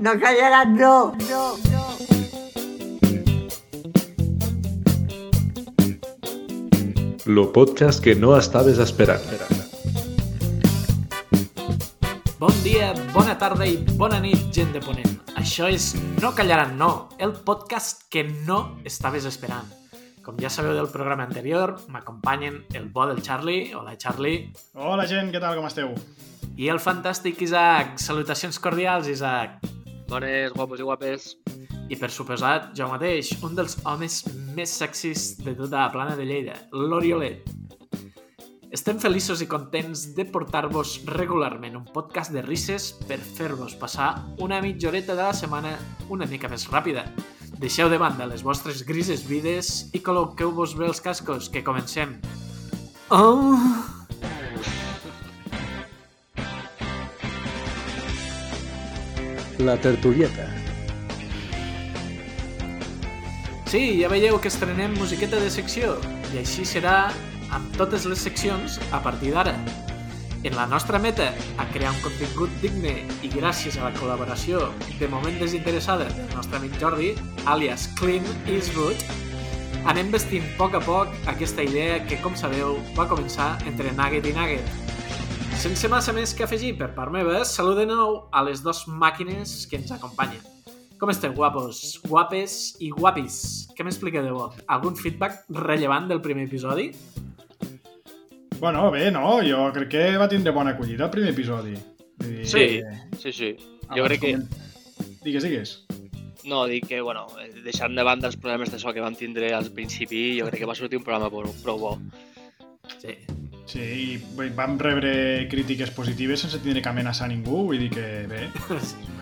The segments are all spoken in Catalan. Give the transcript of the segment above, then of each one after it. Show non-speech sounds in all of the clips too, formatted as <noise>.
No callaran, no. No, no. Lo podcast que no estaves esperant. Bon dia, bona tarda i bona nit, gent de Ponent. Això és No Callaran No, el podcast que no estaves esperant. Com ja sabeu del programa anterior, m'acompanyen el bo del Charlie, hola Charlie, Hola gent, què tal, com esteu? i el fantàstic Isaac. Salutacions cordials, Isaac. Bones, guapos i guapes. I per suposat, jo mateix, un dels homes més sexis de tota la plana de Lleida, l'Oriolet. Estem feliços i contents de portar-vos regularment un podcast de risses per fer-vos passar una mitja horeta de la setmana una mica més ràpida. Deixeu de banda les vostres grises vides i col·loqueu-vos bé els cascos, que comencem. Oh! La tertulieta. Sí, ja veieu que estrenem musiqueta de secció i així serà amb totes les seccions a partir d'ara. En la nostra meta, a crear un contingut digne i gràcies a la col·laboració de moment desinteressada del nostre amic Jordi, alias Clint Eastwood, anem vestint a poc a poc aquesta idea que, com sabeu, va començar entre Nugget i Nugget. Sense massa més que afegir per part meva, salut de nou a les dues màquines que ens acompanyen. Com esteu, guapos, guapes i guapis? Què m'expliqueu de bo? Algun feedback rellevant del primer episodi? Bueno, bé, no, jo crec que va tindre bona acollida el primer episodi. Vull dir, Sí, sí, sí. abans Jo crec que... Digues, digues. No, dic que, bueno, eh, deixant de banda els problemes de so que vam tindre al principi, jo crec que va sortir un programa prou, prou bo. Sí. Sí, i bé, vam rebre crítiques positives sense tindre que amenaçar ningú, vull dir que bé. Això,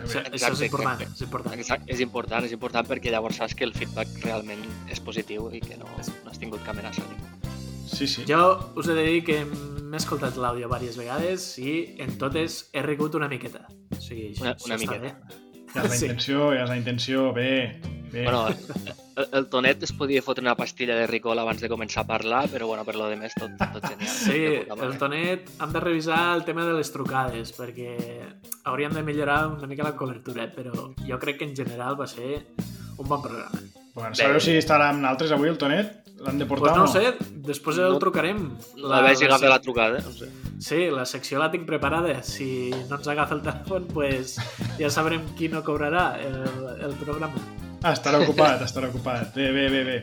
això és Exacte, important, exacte. és important. Exacte, És important, és important perquè llavors saps que el feedback realment és positiu i que no, no has tingut que amenaçar ningú. Sí, sí. Jo us he de dir que m'he escoltat l'àudio diverses vegades i en totes he rigut una miqueta. O sigui, Una- una miqueta. bé. Ja és la <laughs> Sí. intenció, ja és la intenció, bé, bé. Bueno, el, el Tonet es podia fotre una pastilla de Ricol abans de començar a parlar, però bueno, per lo de més tot, tot genial. <laughs> Sí, De el. Tonet hem de revisar el tema de les trucades perquè hauríem de millorar una mica la cobertura, però jo crec que en general va ser un bon programa. Bueno, sabeu si estarà amb nosaltres avui, el Tonet? L'han de Pues portar no o ho sé, després el No- trucarem. La vaig agafar la trucada, no sé. Sí, la secció la tinc preparada. Si no ens agafa el telèfon, pues ja sabrem qui no cobrarà el, el programa. Estarà ocupat, estarà ocupat. Bé, bé, bé, bé.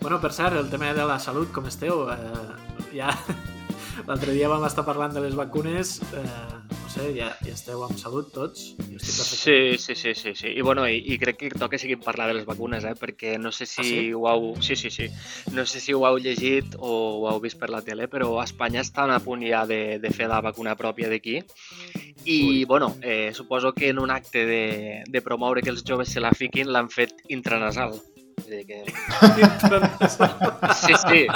Bueno, per cert, el tema de la salut, com esteu? Eh, ja <laughs> l'altre dia vam estar parlant de les vacunes. Eh, sé, ja, ja esteu amb salut tots? Jo estic perfecte. Sí, sí, sí, sí, sí. I, bueno, i, i crec que toca seguir parlar de les vacunes, eh? perquè no sé si Ah, sí? ho heu... Sí, sí, sí. No sé si ho heu llegit o ho heu vist per la tele, però a Espanya estan a punt ja de, de fer la vacuna pròpia d'aquí. I, Ui. bueno, eh, suposo que en un acte de, de promoure que els joves se la fiquin, l'han fet intranasal. Vull dir que... <laughs> Sí, sí. <laughs>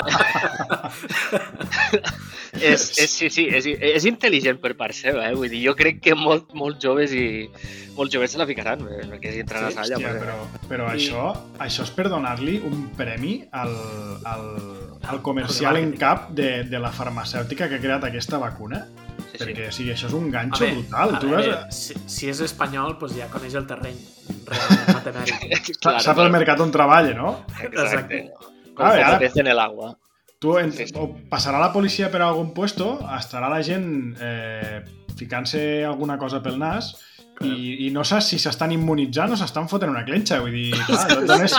és, és, sí, sí, és, és intel·ligent per part seva, eh? Vull dir, jo crec que molt, molt joves i molt joves se la ficaran, eh, perquè és intranasal. Hòstia, llavors, però, però I- això, això és per donar-li un premi al, al, al comercial en cap de, de la farmacèutica que ha creat aquesta vacuna. sí, sí. Perquè, o sigui, això és un A ganxo veure, brutal. a Tu veure, vas, si, si és espanyol, pues ja coneix el terreny realment <laughs> matemàtic. a, sap el mercat on treballa, no? Exacte. Ah, Como ara- pez en el agua. Tu en, Sí, sí. o passarà la policia per algun puesto, estarà la gent eh, ficant-se alguna cosa pel nas i, i no saps si s'estan immunitzant o s'estan fotent una clenxa. Vull dir, <laughs> clar, dones,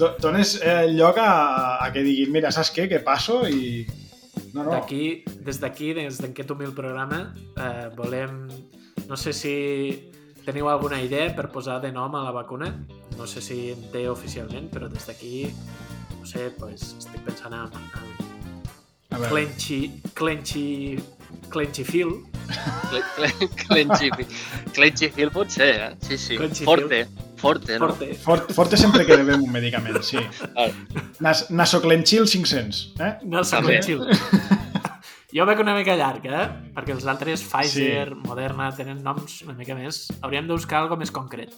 do- dones eh, lloc a, a que diguin, mira, saps què, que passo i... No, no, D'aquí, des d'aquí, des d'aquest humil programa, eh, volem... No sé si teniu alguna idea per posar de nom a la vacuna. No sé si en té oficialment, però des d'aquí, no sé, pues, estic pensant en, en a veure, Clenchy, Clenchy, Clenchy Phil. Cle- cle- Clenchy Clenchy pot ser, eh? Sí, sí. Clenchy Forte. Forte, no? Forte. Fort, forte sempre que bevem un medicament, sí. Ah, Nas, Nasoclenchil 500, eh? Clenchy. Jo veig una mica llarg, eh? Perquè els altres, Pfizer, Sí. Moderna, tenen noms una mica més... Hauríem de buscar alguna més concret.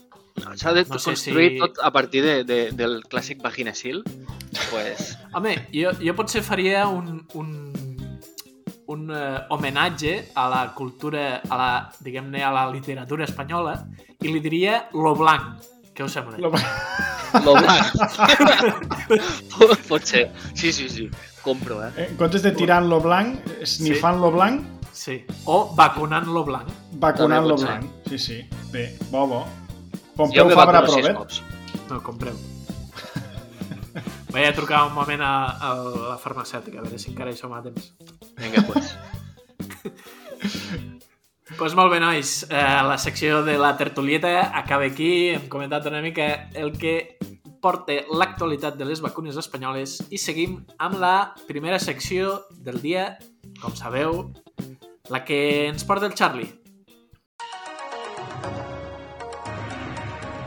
S'ha de No sé construir si- tot a partir de, de, del clàssic vaginacil. Pues, <laughs> Home, jo, jo potser faria un, un, un eh, homenatge a la cultura, a la, diguem-ne, a la literatura espanyola i li diria lo blanc. Què us sembla? Lo- Lo blanc. <laughs> Pot- ser. Sí, sí, sí. Compro, eh? En comptes de tirant lo blanc, snifant lo blanc, Sí. O vacunant lo blanc. vacunant lo blanc. Sí, sí. Bé, bo, bo. Com Jo peu me Fabra Provet. No, compreu. Vaig a trucar un moment a, a la farmacèutica, a veure si encara hi som a temps. Vinga, pues. <laughs> Pues molt bé, nois. Eh, la secció de la tertulieta acaba aquí. Hem comentat una mica el que porta l'actualitat de les vacunes espanyoles i seguim amb la primera secció del dia, com sabeu, la que ens porta el Charlie.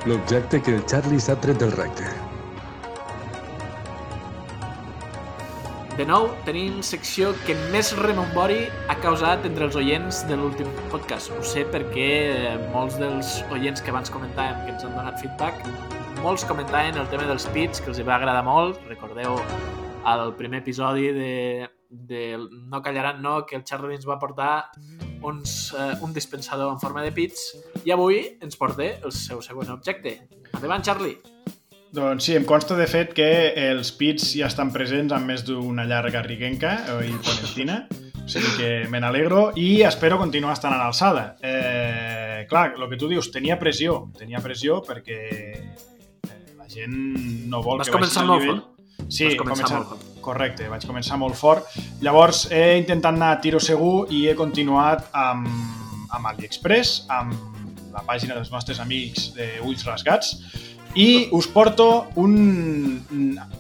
L'objecte que el Charlie s'ha tret del recte. De nou, tenim secció que més remembori ha causat entre els oients de l'últim podcast. Ho sé perquè eh, molts dels oients que abans comentàvem, que ens han donat feedback, molts comentaven el tema dels pits, que els va agradar molt. Recordeu el primer episodi de, de No callaran no, que el Charlie ens va portar uns, eh, un dispensador en forma de pits i avui ens porta el seu següent objecte. Endavant, Charlie! Doncs sí, em consta de fet que els pits ja estan presents amb més d'una llarga riguenca eh, i ponentina, o sigui que me n'alegro i espero continuar estant a l'alçada. Eh, clar, el que tu dius, tenia pressió, tenia pressió perquè eh, la gent no vol Vas que baixis el nivell. Sí, Vas començar començar- molt fort. Correcte, vaig començar molt fort. Llavors he intentat anar a tiro segur i he continuat amb, amb AliExpress, amb la pàgina dels nostres amics de Ulls Rasgats, i us porto un,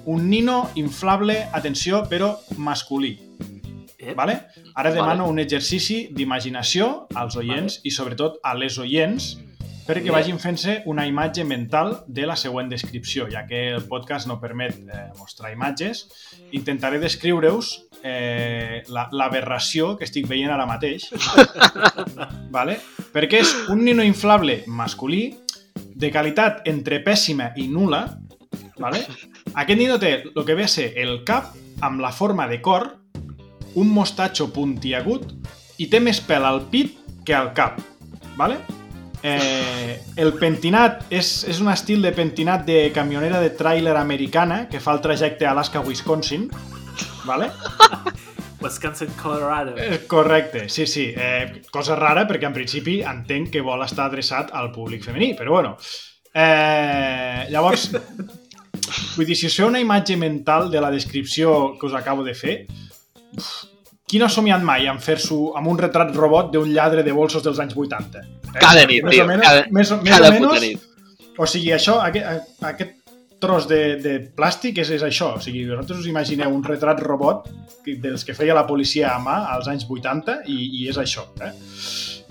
un nino inflable, atenció, però masculí. Eh? Vale? Ara Vale. demano un exercici d'imaginació als oients i sobretot a les oients perquè Bé. vagin fent-se una imatge mental de la següent descripció, ja que el podcast no permet eh, mostrar imatges. Intentaré descriure-us eh, la- l'aberració que estic veient ara mateix. <laughs> vale? Perquè és un nino inflable masculí de qualitat entre pèssima i nula. Vale? <laughs> Aquest nino té el que ve a ser el cap amb la forma de cor, un mostatxo puntiagut i té més pèl al pit que al cap. Vale? Eh, el pentinat és, és un estil de pentinat de camionera de tràiler americana que fa el trajecte Alaska-Wisconsin. Vale? <laughs> Wisconsin, Colorado. Eh, Correcte, sí, sí. Eh, cosa rara perquè en principi entenc que vol estar adreçat al públic femení, però bueno. Eh, llavors, <laughs> vull dir, si us feu una imatge mental de la descripció que us acabo de fer, uf, qui no ha somiat mai en fer-s'ho amb un retrat robot d'un lladre de bolsos dels anys 80? Eh? Cada nit, més tio, O menys, cada- més, o- més Cada o puta menys, nit. o sigui, això, aquest, aquest tros de, de plàstic és, és això. O sigui, vosaltres us imagineu un retrat robot dels que feia la policia a mà als anys 80 i, i és això. Eh?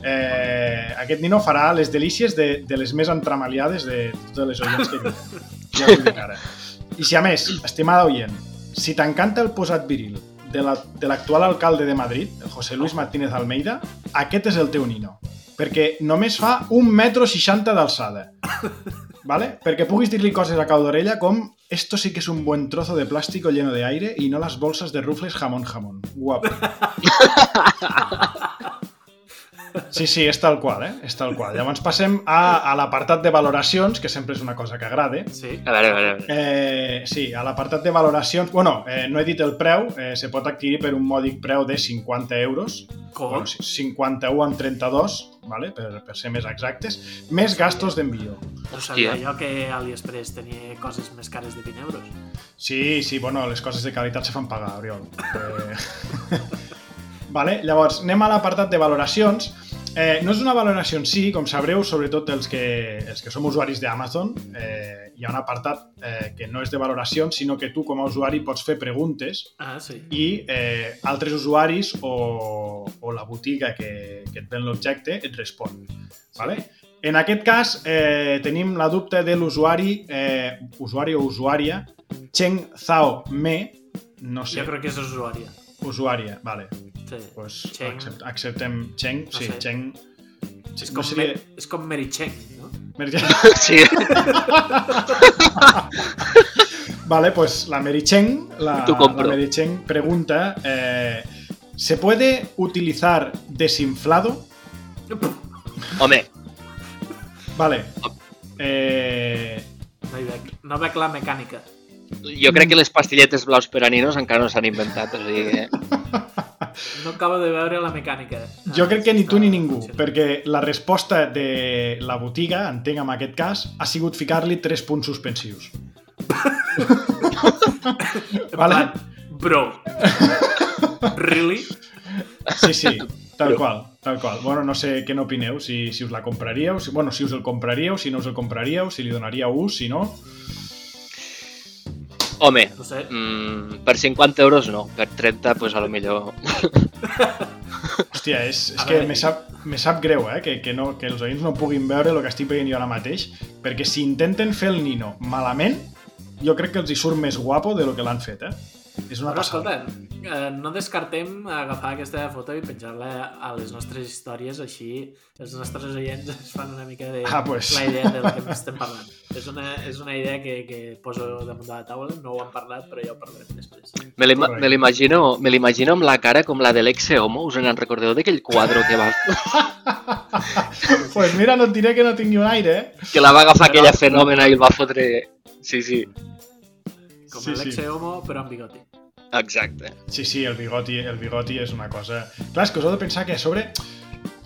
Eh, aquest nino farà les delícies de, de les més entramaliades de totes les oients que vinen. Ja ho dic ara. I si a més, estimada oient, si t'encanta el posat viril de la- l'actual alcalde de Madrid, José Luis Martínez Almeida, aquest és el teu nino. Perquè només fa un metro seixanta d'alçada. ¿Vale? Perquè puguis dir-li coses a cau d'orella com esto sí que es un buen trozo de plástico lleno de aire y no las bolsas de rufles jamón jamón. Guapo. <laughs> Sí, sí, és tal qual, eh? És tal qual. Llavors passem a, a l'apartat de valoracions, que sempre és una cosa que agrada. Sí. A veure, a veure, a veure. Eh, sí, a l'apartat de valoracions... Bueno, eh, no he dit el preu, eh, se pot adquirir per un mòdic preu de 50 euros. Com? Bueno, sí, 51 amb 32, vale? per, per ser més exactes, més gastos d'envio. No sabia Hòstia. jo que AliExpress tenia coses més cares de 20 euros. Sí, sí, bueno, les coses de qualitat se fan pagar, Oriol. Eh... <laughs> vale, llavors, anem a l'apartat de valoracions. Eh, no és una valoració en si, com sabreu, sobretot els que, els que som usuaris d'Amazon, eh, hi ha un apartat eh, que no és de valoracions, sinó que tu com a usuari pots fer preguntes Ah, sí. i eh, altres usuaris o, o la botiga que, que et ven l'objecte et respon. Vale? En aquest cas, eh, tenim la dubte de l'usuari, eh, usuari o usuària, Cheng Zhao Me, no sé, Jo crec que és usuària. usuària, vale, Sí. pues Cheng. accept, acceptem Cheng, No sí, sé. Cheng. És no com, seria- Mer- és com Mary Cheng, no? <laughs> <laughs> Sí, Vale, pues la Mary Cheng, la, la Mary Cheng pregunta eh, ¿Se puede utilizar desinflado? Home, Vale. Eh, No, hi veig, no veig la mecànica. jo crec que les pastilletes blaus per a ninos encara no s'han inventat, o sigui. <laughs> No acabo de veure la mecànica. jo crec que ni tu ni ningú, perquè la resposta de la botiga, entenc en aquest cas, ha sigut ficar-li tres punts suspensius. <laughs> En vale? Bro. <laughs> really? Sí, sí, tal qual, tal qual. Bueno, no sé què n'opineu, si, si us la compraríeu, si, bueno, si us el compraríeu, si no us el compraríeu, si li donaríeu ús, si no... Home, No sé. mm, per 50 euros no, per 30 pues a lo millor... <laughs> Hòstia, és, és que me sap, me sap greu, eh, que, que, no, que els oients no puguin veure el que estic veient jo ara mateix, perquè si intenten fer el nino malament, jo crec que els hi surt més guapo de lo que l'han fet, eh? És una Però passada. escolta, eh, no descartem agafar aquesta foto i penjar-la a les nostres històries, així els nostres oients es fan una mica de Ah, pues. la idea del que estem parlant. És una, és una idea que, que poso damunt de la taula, no ho hem parlat, però ja ho parlarem després. Me l'imagino me l'imagino amb la cara com la de l'ex Homo, us en recordeu d'aquell quadre que va, <laughs> pues mira, no et diré que no tingui un aire, eh? que la va agafar aquella fenòmena i el va fotre... Sí, sí, Com Sí, sí, sí. Homo, però amb bigoti. exacte. Sí, sí, el bigoti, el bigoti és una cosa... Clar, és que us heu de pensar que a sobre...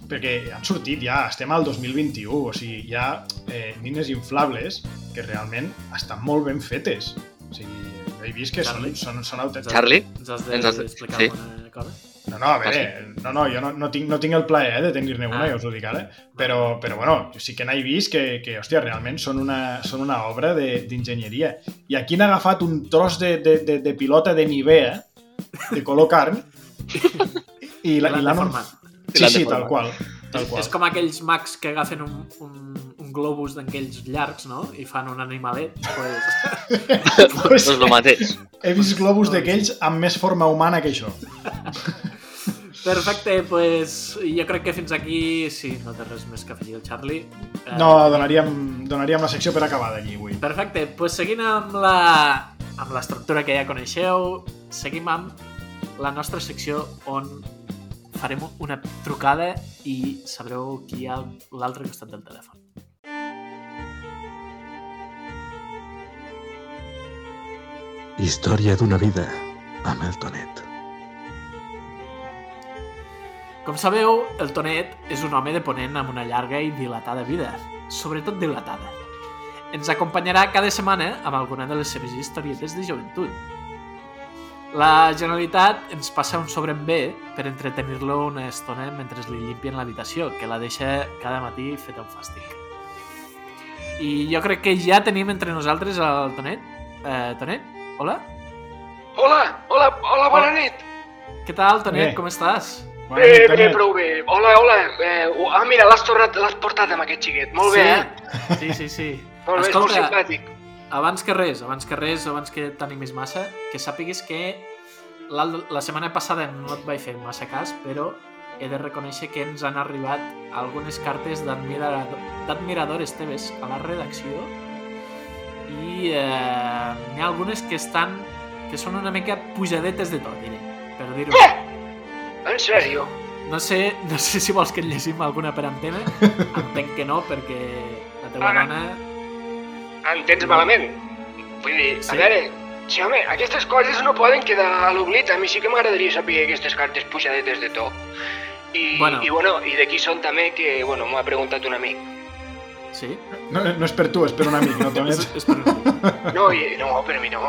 Perquè han sortit ja, estem al 2021, o sigui, hi ha eh, nines inflables que realment estan molt ben fetes. O sigui, he vist que són, Charlie? són, són autèntics. Charlie? Ens has has de- d'explicar sí. alguna cosa? No, no, a veure, no, no, jo no, no, tinc, no tinc el plaer eh, de tenir-ne una, Ah. ja us ho dic ara, però, però bueno, jo sí que n'he vist que, que hòstia, realment són una, són una obra de- d'enginyeria. I aquí han agafat un tros de, de, de, de pilota de Nivea, de color carn, <laughs> i L'han Sí, sí, tal qual. Tal qual. És com aquells mags que agafen un, un, un globus d'aquells llargs, no? I fan un animalet. Pues, <laughs> Pues, És el mateix. he vist globus d'aquells amb més forma humana que això. <laughs> perfecte, pues, jo crec que fins aquí, sí, no té res més que afegir el Charlie. Eh, No, donaríem, donaríem la secció per acabada allí avui. Perfecte, pues seguint amb la amb l'estructura que ja coneixeu, seguim amb la nostra secció on farem una trucada i sabreu qui hi ha a l'altre costat del telèfon. Història d'una vida amb el Tonet. Com sabeu, el Tonet és un home de ponent amb una llarga i dilatada vida, sobretot dilatada. Ens acompanyarà cada setmana amb alguna de les seves historietes de joventut. La Generalitat ens passa un sobre amb bé per entretenir-lo una estona mentre li llimpien l'habitació, que la deixa cada matí feta un fàstic. I jo crec que ja tenim entre nosaltres el Tonet. Eh, Tonet, hola? Hola, hola, hola, bona nit. Què tal, Tonet? Bé. Com estàs? Bona Bé, nit, bé, Tonet. prou bé. Hola, hola. Eh, ah, mira, l'has tornat, l'has portat amb aquest xiquet. Molt bé, eh? Sí, sí, sí. Molt bé, és molt simpàtic. Abans que res, abans que res, abans que t'animis massa, que sàpigues que la, la setmana passada no et vaig fer massa cas, però he de reconèixer que ens han arribat algunes cartes d'admirador- d'admiradores teves a la redacció i eh, n'hi ha algunes que estan que són una mica pujadetes de tot, diré, per dir-ho. En sèrio? No sé, no sé si vols que et llegim alguna per antena, <laughs> entenc que no, perquè la teva Ah. dona... Entens malament? Vull dir, Sí. a veure, sí, home, aquestes coses no poden quedar a l'oblit. A mi sí que m'agradaria saber aquestes cartes pujadetes de to. I, Bueno. i, bueno, i de qui són també, que, bueno, m'ho ha preguntat un amic. Sí? No, no és per tu, és per un amic, no, Tonet? És, <laughs> és per. No, i, no, per mi no.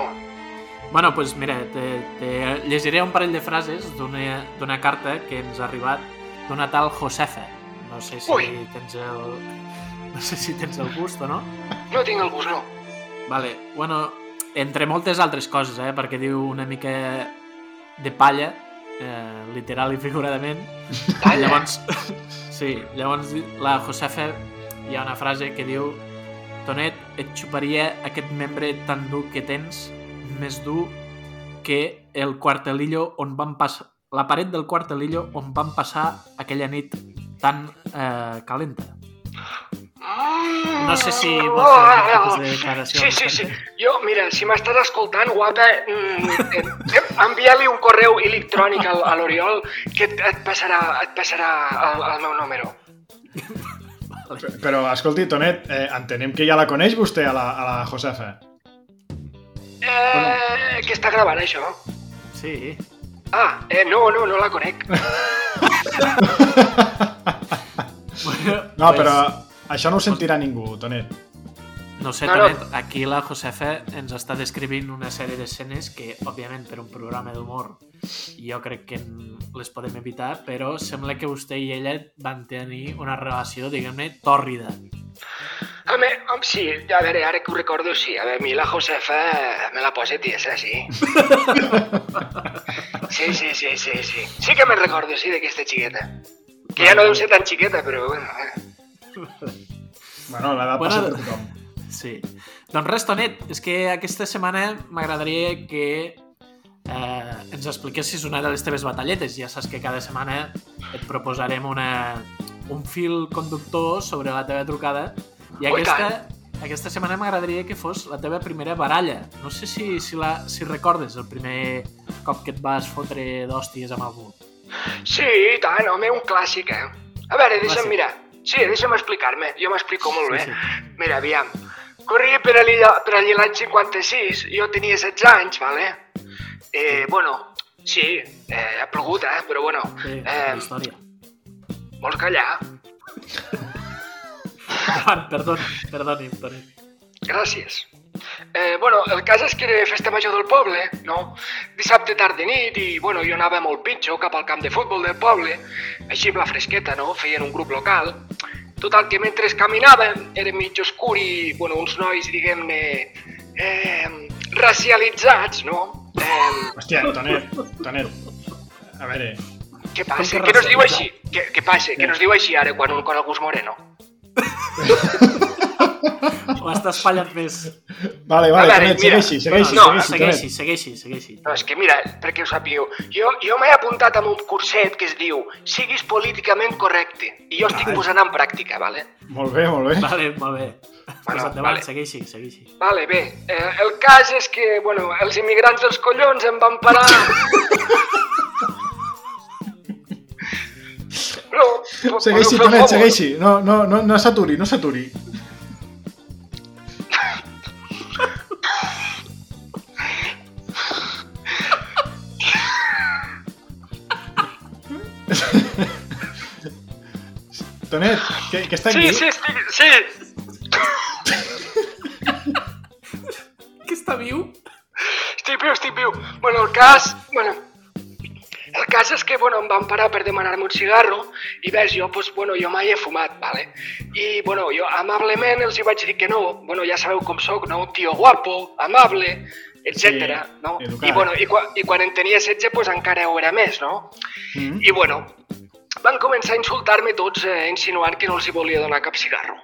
Bueno, doncs pues mira, te, te llegiré un parell de frases d'una d'una carta que ens ha arribat d'una tal Josefa. No sé si Ui. tens el... No sé si tens el gust o no. No tinc el gust, no. Vale, bueno, entre moltes altres coses, eh, perquè diu una mica de palla, eh, literal i figuradament. Calla. Llavors, sí, llavors la Josefa hi ha una frase que diu Tonet, et xuparia aquest membre tan dur que tens, més dur que el quartelillo on van passar la paret del quartelillo on van passar aquella nit tan eh, calenta. Mm, No sé si vols fer ah, tipus ah, de declaració. Sí, sí, sí. Jo, mira, si m'estàs escoltant, guapa, mm, envia-li un correu electrònic al, a l'Oriol que et, et passarà, et passarà el, el meu número. Però, escolti, Tonet, eh, entenem que ja la coneix vostè, a la, a la Josefa. Eh, que està gravant, això? Sí. Ah, eh, no, no, no la conec. Bueno, <laughs> No, pues, però això no ho sentirà ningú, Tonet. No sé, No, no. Tonet, aquí la Josefa ens està descrivint una sèrie d'escenes que, òbviament, per un programa d'humor jo crec que les podem evitar, però sembla que vostè i ella van tenir una relació, diguem-ne, tòrrida. A mi, home, sí, a veure, ara que ho recordo, sí. A veure, a mi la Josefa me la posa tiesa, sí. <laughs> Sí, sí, sí, sí, sí. Sí que me'n recordo, sí, d'aquesta xiqueta. Que ja no deu ser tan xiqueta, però bueno. eh. <laughs> Bueno, l'edat Bueno, passa per tothom. Sí. Doncs res, Tonet, és que aquesta setmana m'agradaria que eh, ens expliquessis una de les teves batalletes. Ja saps que cada setmana et proposarem una, un fil conductor sobre la teva trucada i Oh, i aquesta, aquesta setmana m'agradaria que fos la teva primera baralla. No sé si, si, la, si recordes el primer cop que et vas fotre d'hòsties amb algú. Sí, i tant, home, un clàssic, eh? A veure, deixa'm Clàssic. mirar. Sí, deixa'm explicar-me. Jo m'explico molt bé. Sí, sí. Mira, aviam. Corria per allí, per allí l'any 56, jo tenia 16 anys, vale? Eh, bueno, sí, eh, ha plogut, eh? Però bueno, Sí, eh, història. vols callar? <laughs> Endavant, perdoni, perdoni. Gràcies. Eh, bueno, el cas és que era festa major del poble, no? Dissabte tard de nit i, bueno, jo anava molt pitjor cap al camp de futbol del poble, així amb la fresqueta, no? Feien un grup local. Total, que mentre caminàvem era mig oscur i, bueno, uns nois, diguem-ne, eh, racialitzats, no? Eh, Hòstia, Tonet, Tonet. A veure, què passa? Què no es diu així? Què, què passa? Què no es diu així ara quan, un, quan algú és moreno? <laughs> Ho estàs fallant més. Vale, vale, Tonet, mira, segueixi, segueixi, no, segueixi, segueixi, segueixi, segueixi. No, és que mira, perquè ho sàpigueu, jo, jo m'he apuntat amb un curset que es diu Siguis políticament correcte i jo estic posant en pràctica, vale? Molt bé, molt bé. Vale, molt bé. Pues Bueno, endavant, vale. segueixi, segueixi. Vale, bé, eh, el cas és que, bueno, els immigrants dels collons em van parar... <laughs> No, Segueixi, favor? segueixi. No, no, no, no s'aturi, no s'aturi. Tonet, que, que està Sí, aquí? sí, estic, sí, Que està viu? estic viu, estic viu. Bueno, el cas, bueno, el cas és que, bueno, em van parar per demanar-me un cigarro i ves, jo, pues, bueno, jo mai he fumat, vale? I, bueno, jo amablement els hi vaig dir que no, bueno, ja sabeu com sóc, no? Un tio guapo, amable, etc. Sí, no? educat. I, bueno, i, quan, i quan en tenia 16, pues encara ho era més, no? Mm. I, bueno, van començar a insultar-me tots eh, insinuant que no els hi volia donar cap cigarro.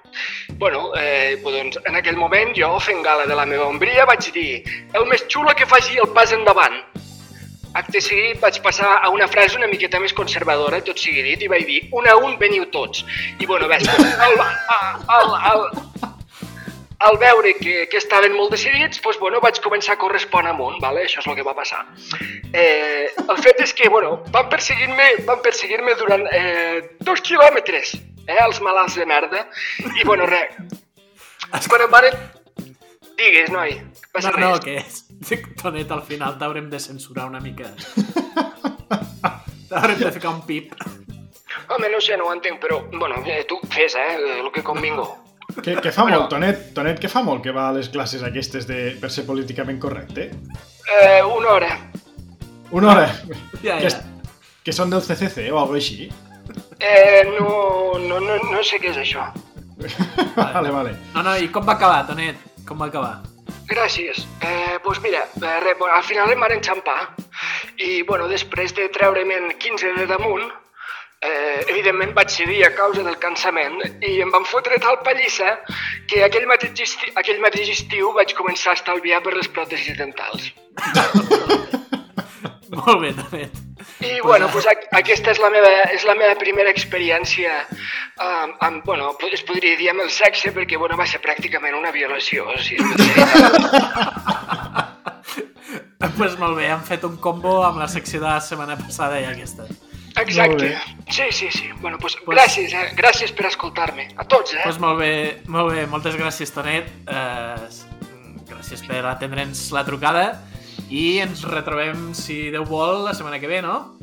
Bueno, eh, doncs, en aquell moment jo, fent gala de la meva ombria, vaig dir el més xulo que faci el pas endavant. Acte seguit vaig passar a una frase una miqueta més conservadora, tot sigui dit, i vaig dir un a un veniu tots. I bueno, ves, al, <laughs> al, al, al veure que, que estaven molt decidits, doncs, bueno, vaig començar a correspondre amunt, vale? això és el que va passar. Eh, el fet és que, bueno, van perseguir-me van perseguir durant eh, dos quilòmetres, eh, els malalts de merda, i bueno, res, quan em van... Digues, noi, passa No, no, res. que és... Tonet, al final t'haurem de censurar una mica. <laughs> T'haurem de ficar un pip. Home, no sé, no ho entenc, però, bueno, eh, tu fes, eh, el que convingo. Que, que fa Bueno. molt, Tonet, Tonet, que fa molt que va a les classes aquestes de, per ser políticament correcte? Eh, una hora. Una hora. <laughs> Ja, Que, ja. és, que són del CCC o alguna així? Eh, no, no, no, no sé què és això. <laughs> vale, vale. No, no, i com va acabar, Tonet? Com va acabar? Gràcies. Eh, doncs mira, eh, re, bueno, al final em van enxampar i, bueno, després de treure'm 15 de damunt, eh, evidentment vaig cedir a causa del cansament i em van fotre tal pallissa que aquell mateix, esti aquell mateix estiu vaig començar a estalviar per les pròtesis dentals. <laughs> Molt bé, Tonet. I, bueno, doncs, ac- aquesta és la meva, és la meva primera experiència um, amb, bueno, es podria dir amb el sexe, perquè, bueno, va ser pràcticament una violació. O sigui, <laughs> pues molt bé, hem fet un combo amb la secció de la setmana passada i aquesta. Exacte. Sí, sí, sí. Bueno, doncs, Pues- gràcies, eh? Gràcies per escoltar-me. A tots, eh? Pues molt bé, molt bé, moltes gràcies, Tonet. Eh, gràcies per atendre'ns la trucada i ens retrobem, si Déu vol, la setmana que ve, no?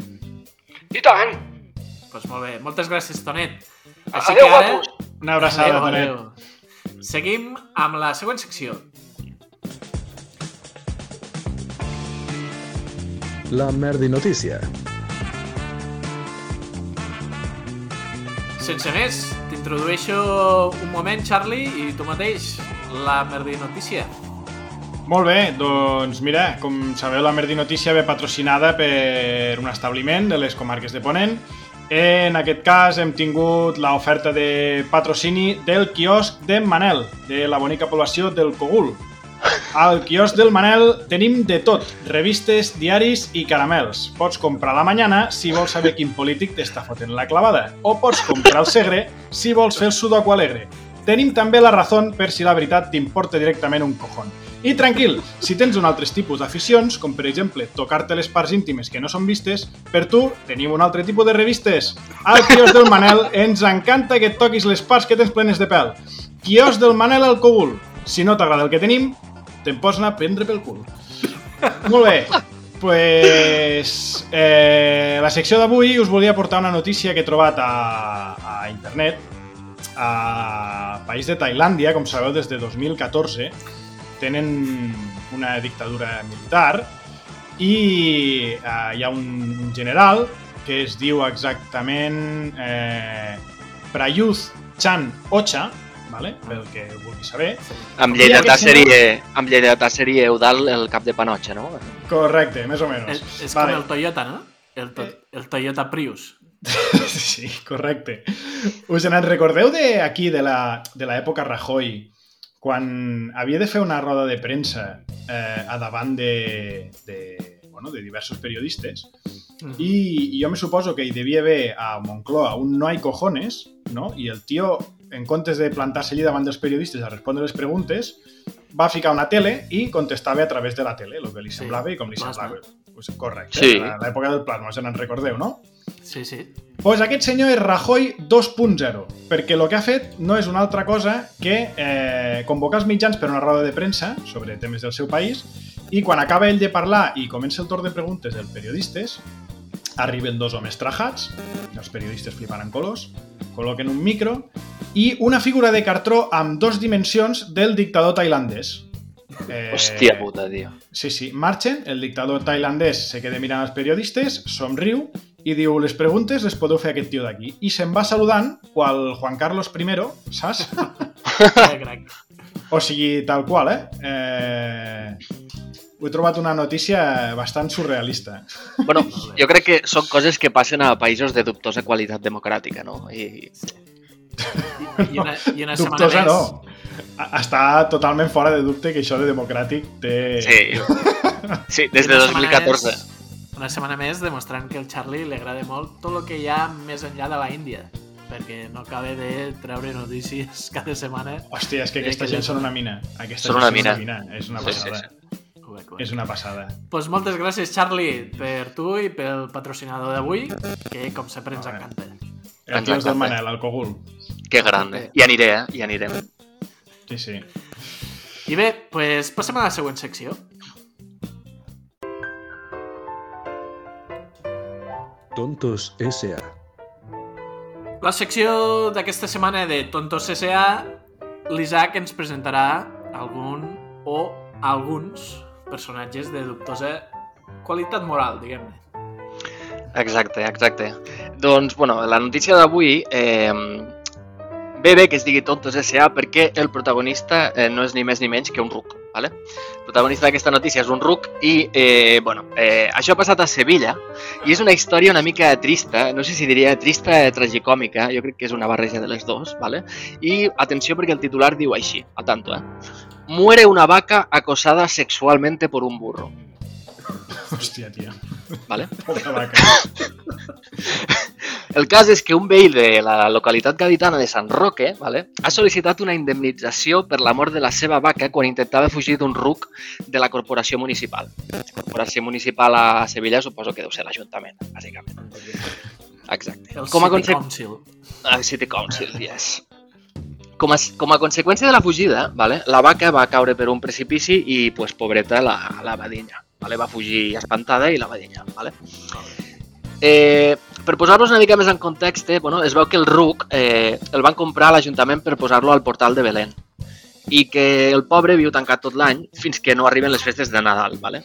I tant. Pues molt bé, moltes gràcies, Tonet. Adéu, guapos. Una abraçada, Adéu, Tonet. adéu. Seguim amb la següent secció. La merdi notícia. Sense més, t'introdueixo un moment, Charlie, i tu mateix, la merdi notícia. Molt bé, doncs mira, com sabeu la Merdi Notícia ve patrocinada per un establiment de les comarques de Ponent. En aquest cas hem tingut l'oferta de patrocini del quiosc d'en Manel, de la bonica població del Cogul. Al quiosc del Manel tenim de tot, revistes, diaris i caramels. Pots comprar la mañana si vols saber quin polític t'està fotent la clavada, o pots comprar el Segre si vols fer el sudoku alegre. Tenim també la Razón per si la veritat t'importa directament un cojón. I tranquil, si tens un altre tipus d'aficions, com per exemple tocar-te les parts íntimes que no són vistes, per tu tenim un altre tipus de revistes. Al quios del Manel ens encanta que et toquis les parts que tens plenes de pèl. Quios del Manel al Cogul. Si no t'agrada el que tenim, te'n pots anar a prendre pel cul. Molt bé, pues, eh, la secció d'avui us volia portar una notícia que he trobat a, a internet a país de Tailàndia, com sabeu, des de 2014 tenen una dictadura militar i eh, hi ha un general que es diu exactament eh, Prayuth Chan Ocha, vale? pel que vulgui saber. Amb lleidatà seria, amb lleidatà seria Eudal el cap de panotxa, no? Correcte, més o menys. és Vale. com el Toyota, no? El, to el Toyota Prius. <laughs> Sí, correcte. Us en recordeu de aquí, de la- de l'època Rajoy, quan havia de fer una roda de premsa eh, a davant de, de, bueno, de diversos periodistes i, i jo me suposo que hi devia haver a Moncloa un no hay cojones, no? I el tio, en comptes de plantar-se allí davant dels periodistes a respondre les preguntes, va ficar una tele i contestava a través de la tele, el que li Sí, semblava i com li plasma. semblava. Pues correcte, Sí. a l'època del plasma, se n'en recordeu, no? Sí, sí. Pues aquest senyor és Rajoy 2.0, perquè el que ha fet no és una altra cosa que eh, convocar els mitjans per una roda de premsa sobre temes del seu país i quan acaba ell de parlar i comença el torn de preguntes dels periodistes, arriben dos homes trajats, els periodistes flipan en colors, col·loquen un micro i una figura de cartró amb dos dimensions del dictador tailandès. Eh, Hòstia puta, tio. Sí, sí, marxen, el dictador tailandès se queda mirant els periodistes, somriu i diu les preguntes les podeu fer a aquest tio d'aquí. I se'n va saludant qual Juan Carlos I, saps? <laughs> O sigui, tal qual, eh? eh... He trobat una notícia bastant surrealista. Bueno, jo crec que són coses que passen a països de dubtosa qualitat democràtica, no? I, I una, i una setmana Dubtosa més... no. Està totalment fora de dubte que això de democràtic té... sí, sí, des de Una setmana 2014. més- Una setmana més demostrant que al Charlie li agrada molt tot el que hi ha més enllà de la Índia perquè no acaba de treure notícies <laughs> cada setmana. Hòstia, és que aquesta Sí, que gent són una mina. Aquesta Són una mina. És una Sí, sí, passada. Cuba, cuba. És una passada. Pues moltes gràcies, Charlie, per tu i pel patrocinador d'avui, que com sempre ens encanta. El tio és del. Manel, el cogul. Que gran, eh? Hi aniré, eh? Hi anirem. Sí, sí. I bé, pues passem a la següent secció. Tontos S.A. La secció d'aquesta setmana de Tontos S.A. l'Isaac ens presentarà algun o alguns personatges de dubtosa qualitat moral, diguem-ne. Exacte, exacte. Doncs, bueno, la notícia d'avui eh, ve bé que es digui Tontos S.A. perquè el protagonista eh, no és ni més ni menys que un ruc. ¿vale? El protagonista d'aquesta notícia és un ruc i, eh, bueno, eh, això ha passat a Sevilla i és una història una mica trista, no sé si diria trista o tragicòmica, jo crec que és una barreja de les dues, ¿vale? i atenció perquè el titular diu així, a tanto, eh? Muere una vaca acosada sexualmente por un burro. Hòstia, tia. Vale? Vaca. El cas és que un veí de la localitat gaditana de Sant Roque vale, ha sol·licitat una indemnització per la mort de la seva vaca quan intentava fugir d'un ruc de la corporació municipal. La corporació municipal a Sevilla suposo que deu ser l'Ajuntament, bàsicament. Exacte. El Com a, City conse Council. Ah, City Council, yes. Com a, com a conseqüència de la fugida, vale, la vaca va caure per un precipici i, pues, pobreta, la, la va dinya. Vale? Va fugir espantada i la va dinya. Vale? Eh, per posar-vos una mica més en context, eh, bueno, es veu que el RUC eh, el van comprar a l'Ajuntament per posar-lo al portal de Belén i que el pobre viu tancat tot l'any fins que no arriben les festes de Nadal. Vale?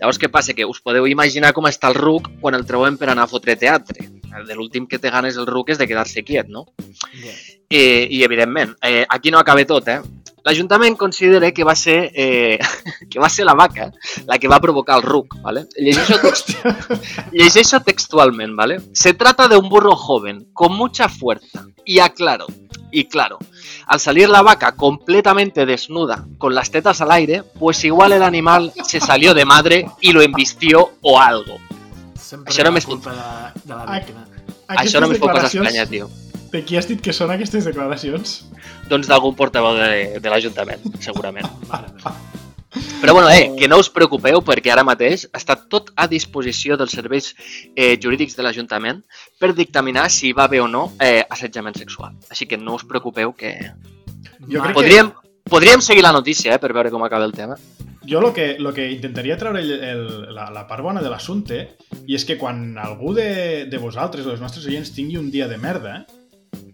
Llavors, què passa? Que us podeu imaginar com està el RUC quan el trobem per anar a fotre teatre. De l'últim que té ganes el RUC és de quedar-se quiet, no? Yeah. I, i evidentment, eh, aquí no acaba tot, eh? L'Ajuntament considera que va ser eh, <laughs> que va ser la vaca la que va provocar el ruc, ¿vale? Llegeixo, text, <laughs> llegeixo textualment, ¿vale? Se trata de un burro joven, con mucha fuerza. Y aclaro, y claro, al salir la vaca completamente desnuda, con las tetas al aire, pues igual el animal se salió de madre y lo embistió o algo. Sempre Això no m'és- culpa de, de la víctima. Això no me fa pas estranya, tio. De qui has dit que són aquestes declaracions? Doncs d'algun portaveu de, de l'Ajuntament, segurament. <laughs> Però bueno, eh, que no us preocupeu perquè ara mateix està tot a disposició dels serveis eh, jurídics de l'Ajuntament per dictaminar si hi va haver o no eh, assetjament sexual. Així que no us preocupeu que... Jo crec que- Podríem, podríem seguir la notícia eh, per veure com acaba el tema. Jo lo que, lo que intentaria treure el, el, la, la part bona de l'assumpte i és que quan algú de, de vosaltres o dels nostres oients tingui un dia de merda,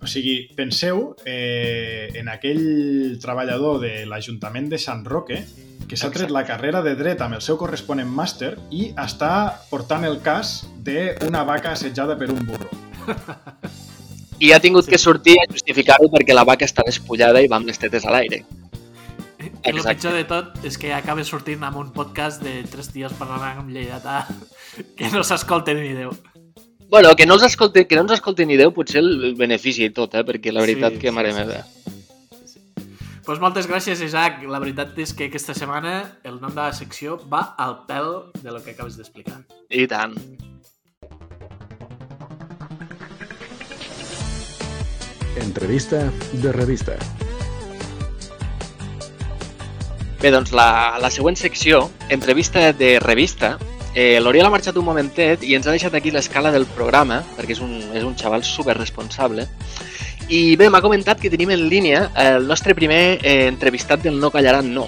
o sigui, penseu eh, en aquell treballador de l'Ajuntament de Sant Roque que s'ha tret la carrera de dret amb el seu corresponent màster i està portant el cas d'una vaca assetjada per un burro. I ha tingut que sortir a justificar-ho perquè la vaca està despullada i va amb les tetes a l'aire. I el Exacte. pitjor de tot és que acaba sortint amb un podcast de tres dies parlant amb lleidatà que no s'escolta ni Déu. Bueno, que no, els escolti, que no ens escolti ni Déu potser el el benefici i tot, eh? perquè la veritat Sí, que sí, mare sí. meva. Pues moltes gràcies, Isaac. La veritat és que aquesta setmana el nom de la secció va al pèl de lo que acabes d'explicar. I tant. Entrevista de revista. Bé, doncs la, la següent secció, entrevista de revista, eh, l'Oriol ha marxat un momentet i ens ha deixat aquí l'escala del programa, perquè és un, és un xaval super responsable. I bé, m'ha comentat que tenim en línia el nostre primer eh, entrevistat del No Callaran No.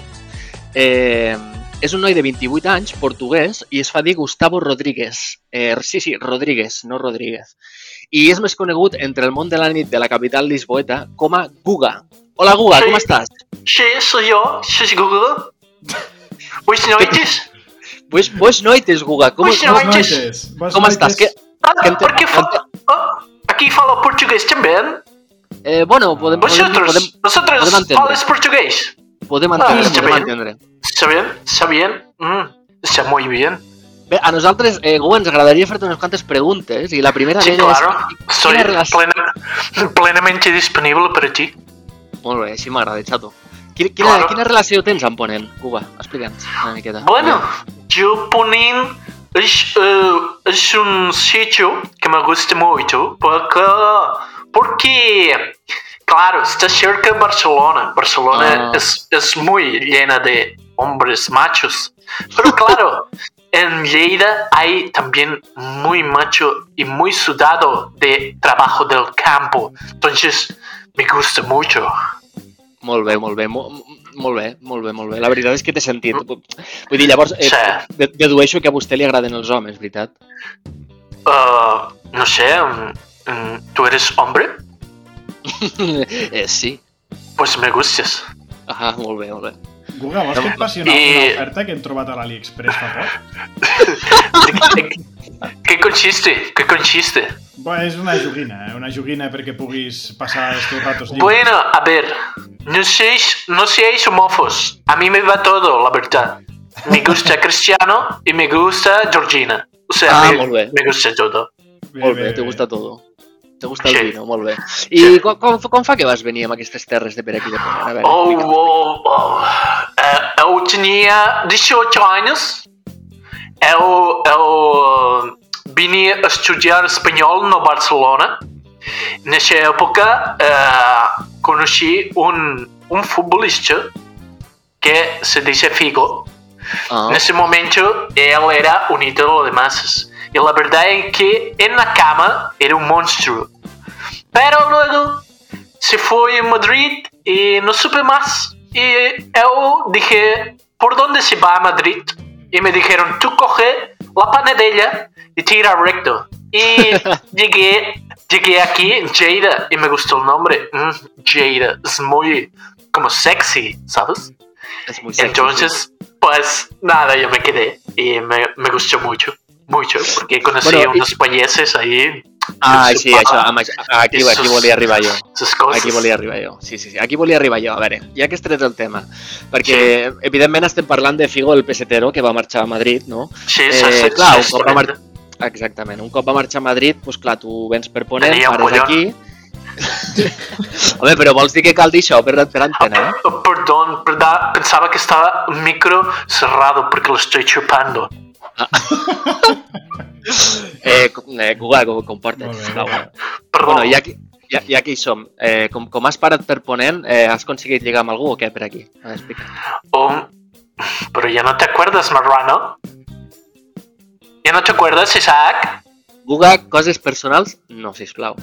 Eh, és un noi de 28 anys, portuguès, i es fa dir Gustavo Rodríguez. Eh, sí, sí, Rodríguez, no Rodríguez. I és més conegut entre el món de la nit de la capital lisboeta com a Guga. Hola Guga, Sí. com estàs? Sí, soy yo, soy Google. Buenas noches. Pues, pues noites, Guga, com, Pues com, no. Boas Noites. noites. Boas com estàs? Que, Ah, que porque fa- ah, aquí falo portugués también. eh, bueno, podem, podem, Vosotros, podem, vosotros podem entender. hablas portugués. podem Ah, entendre, està podem entendre. ¿Está bien? ¿Está bien? Mm, está muy bien. Bé, a nosaltres, eh, Guga, ens agradaria fer-te unes quantes preguntes i la primera Sí, d'elles claro. és Soy plena- plenamente disponible para ti. Molt bé, així m'agrada, xato. Quina, quina, Claro. quina relació tens amb Ponent, Guga? Explica'ns una miqueta. Bueno, yo Punin es, eh, es un sitio que me gusta mucho porque, porque claro, está cerca de Barcelona. Barcelona Ah. es, es muy llena de hombres machos. Pero <laughs> claro, en Lleida hay también muy macho y muy sudado de trabajo del campo. Entonces, me gusta mucho. Molt bé, molt bé, mo, molt bé, molt bé, molt bé. La veritat és que t'he sentit. Vull dir, llavors, eh, Sí. dedueixo que a vostè li agraden els homes, veritat? Ah, no sé, mm, mm, ¿tú eres hombre? <laughs> eh, sí. Pues me gustas. Ah, molt bé, molt bé. Guga, vols que et passi una, I- una oferta que hem trobat a l'AliExpress fa poc? <laughs> ¿De, de- ¿Qué consiste? ¿Qué consiste? Bé, és una joguina, eh? una joguina perquè puguis passar els teus ratos lliures. Bueno, a ver, no seáis, no seáis homófobos. A mí me va todo, la verdad. Me gusta Cristiano y me gusta Georgina. O sea, Ah, me, molt bé. me gusta todo. Molt bé, te gusta todo. Te gusta el Sí. vino, molt bé. I com, com, com fa que vas venir amb aquestes terres de per aquí de Ponent? A veure, Oh, oh, oh. Eh, eu tinha 18 anos eu, eu vine a estudiar espanyol no Barcelona. Nessa época eh, conheci un, un futbolista que se dice Figo. Ah, En ese momento él era un ídolo de masas. Y la verdad es que en la cama era un monstruo. Pero luego se fue a Madrid y no supe más. Y yo dije, ¿por dónde se va a Madrid? Y me dijeron, tú coge la panadella y tira recto. Y <laughs> llegué, llegué aquí, Jada, y me gustó el nombre. Mm, Jada, es muy como sexy, ¿sabes? es muy sexy. Entonces, pues nada, yo me quedé y me, me gustó mucho, mucho, porque conocí Bueno, a y- unos payeses ahí, Ah, sí, això, amb això, aquí, aquí volia arribar jo. Aquí volia arribar jo. Sí, sí, sí. Aquí volia arribar jo. A veure, ja que has tret el tema, perquè evidentment estem parlant de Figo, el pesetero, que va marxar a Madrid, no? Sí, Eh, sí, sí, clar, un sí, cop va mar... sí. Exactament. Un cop va marxar a Madrid, doncs clar, tu vens per Ponent, pares aquí... <laughs> Home, però vols dir que cal dir això per, per antena, eh? Oh, perdón, pensaba que estaba el micro cerrado porque lo estoy chupando. <laughs> <laughs> Eh, eh Google, com- comporta't, bé, bé. Perdón. Bueno, ja que, ja, ja que hi som, eh, com, com has parat per Ponent, eh, has aconseguit lligar amb algú o què per aquí? Explica. Oh, pero ya no te acuerdas, Marrano. ¿Ya no te acuerdas, Isaac? Google, coses personals? No, sisplau.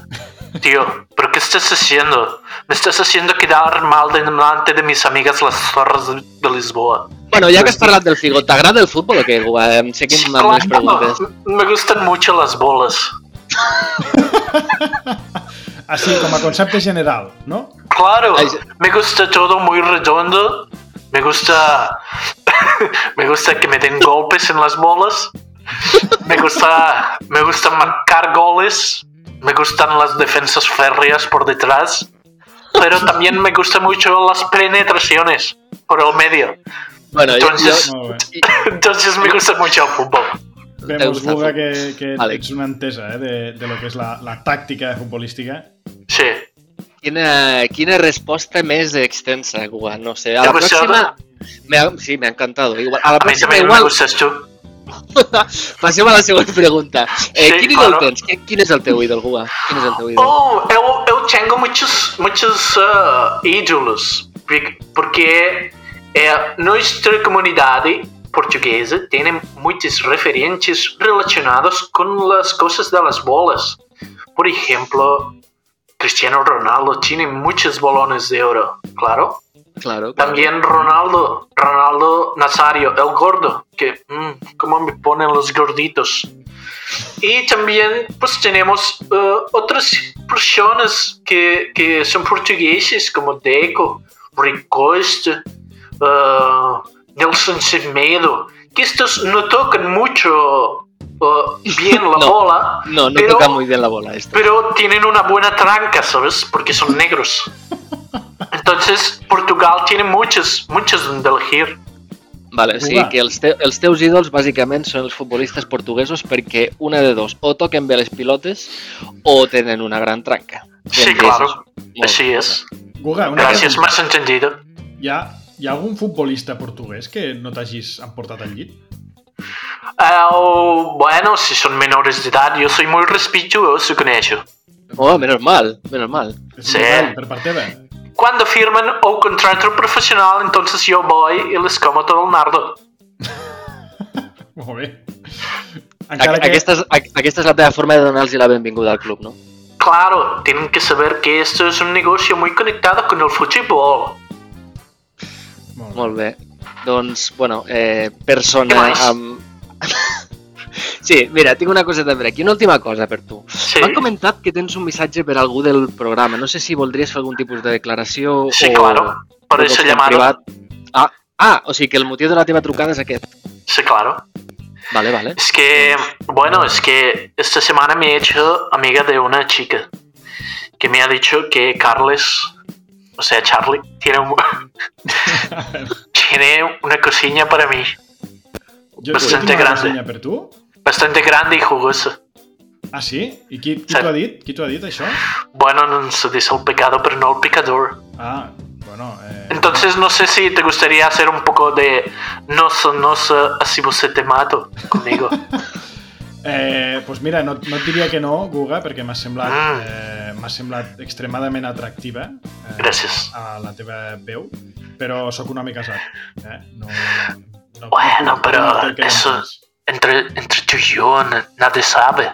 Tío, ¿pero qué estás haciendo? Me estás haciendo quedar mal delante de mis amigas las zorras de Lisboa. Bueno, ja que has parlat del Figo, t'agrada el futbol o què? Em seguim Sí, amb les claro, preguntes. me gustan mucho las bolas. <laughs> Así, com a concepte general, no? Claro, sí. me gusta todo muy redondo. Me gusta. <laughs> me gusta que me den golpes en las bolas. Me gusta. Me gusta marcar goles. Me gustan las defensas férreas por detrás. Pero también me gustan mucho las penetraciones por el medio. Bueno, Entonces- bé. <coughs> Entonces me gusta mucho el fútbol. Vemos, Guga, que, que Vale. ets una entesa eh, de, de lo que és la, la tàctica futbolística. Sí. quina, quina resposta més extensa, Google. No sé, a ¿Te la pròxima... Me ha, sí, me ha encantado. Igual, a la A mí pròxima me igual gustas tú. <laughs> passem a la següent pregunta. Eh, Sí, quin ídol claro. tens? Quin, quin és el teu ídol, Google? Quin és el teu ídol? Oh, eu, eu tenho muitos, muitos uh, ídolos, porque é, nossa comunidade portuguesa tem muitos referentes relacionados com as coisas das bolas. Por exemplo, Cristiano Ronaldo tiene muchos balones de oro, claro. Claro, claro. También Ronaldo, Ronaldo Nazario, el gordo, que mm, como me ponen los gorditos. Y también pues tenemos eh, otras personas que, que son portugueses como Deco, Rui Eh, Nelson Semedo, que estos no tocan mucho eh, bien la <laughs> No. bola, No, no pero, toca muy bien la bola esto. pero tienen una buena tranca, ¿sabes? Porque son negros. Entonces, Portugal tiene muchos, muchos donde elegir. Vale, Google. que els, te, els teus ídols bàsicament són els futbolistes portuguesos perquè una de dos, o toquen bé les pilotes o tenen una gran tranca. Sí, claro. bé. es. Guga, una Gracias, pregunta. más entendido. Ha, hi ha algun futbolista portuguès que no t'hagis emportat al llit? Ah, bueno, si son menores de edad, yo soy muy respetuoso con ello. Oh, menos mal, menos mal. Sí. per part teva? Cuando firman un contrato profesional, entonces yo voy y les como todo el nardo. <laughs> Molt bé. Encara que... aquesta, és, aqu- aquesta és la teva forma de donar-los la benvinguda al club, no? Claro, tienen que saber que esto es un negocio muy conectado con el fútbol. Molt bé. Molt bé. Doncs, bueno, eh, persona amb... <laughs> sí, mira, tinc una coseta per aquí. Una última cosa per tu. Sí, M'han comentat que tens un missatge per algú del programa. No sé si voldries fer algun tipus de declaració sí, o... claro. Por o eso vols he fer en llamado. privat. Ah, ah, o sigui que el motiu de la teva trucada és aquest. Sí, claro. Vale, vale. Es que, bueno, es que esta semana me he hecho amiga de una chica que me ha dicho que Carles, o sea, Charlie, tiene, un- <laughs> tiene una cocina para mí, Jo, Bastante grande. resenya per tu? bastante grande y jugosa. Ah, sí? I qui, qui t'ho ha dit? Qui t'ho ha dit, això? Bueno, no se dice el pecado, pero no el pecador. Ah, bueno, no. Eh, Entonces no sé si te gustaría hacer un poco de no sonos así vos te mato conmigo. <laughs> Eh, pues mira, no, no et diria que no, Guga, perquè m'ha semblat, Mm. eh, m'ha semblat extremadament atractiva eh, Gràcies. a la teva veu, però sóc un home casat. Eh? No, no, Bueno, però no eso- més. Entre, entre tú y yo na- nadie sabe.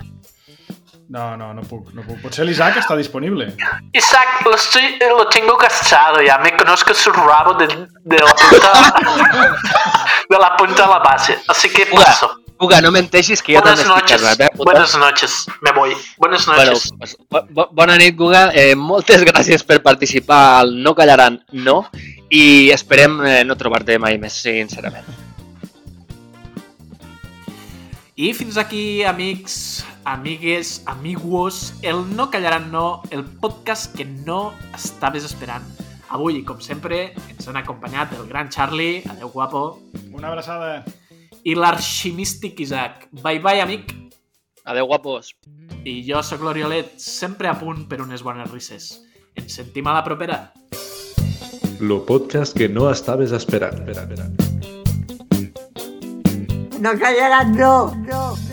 No, no, no puc, no puc. Potser l'Isaac està disponible. Isaac, lo, estoy, lo tengo castrado ya, me conozco su rabo de, de la punta <laughs> de la punta a la base, así que paso. Uga, no menteixis que jo també estic noches, casat, eh? puta? buenas noches, me voy. Buenas Bueno, noches. pues, bo- bo- bona nit, Guga. Eh, moltes <laughs> gràcies per participar al No Callaran No i esperem eh, no trobar-te mai més, sincerament. I fins aquí, amics, amigues, amigos, el No Callaran No, el podcast que no estaves esperant. Avui, com sempre, ens han acompanyat el gran Charlie, adeu guapo, Una abraçada. I l'arximístic Isaac. Bye bye, amic. Adeu, guapos. I jo sóc l'Oriolet, sempre a punt per unes bones risses. Ens sentim a la propera. Lo podcast que no estaves esperant. Espera, espera. No callaràs, no. no.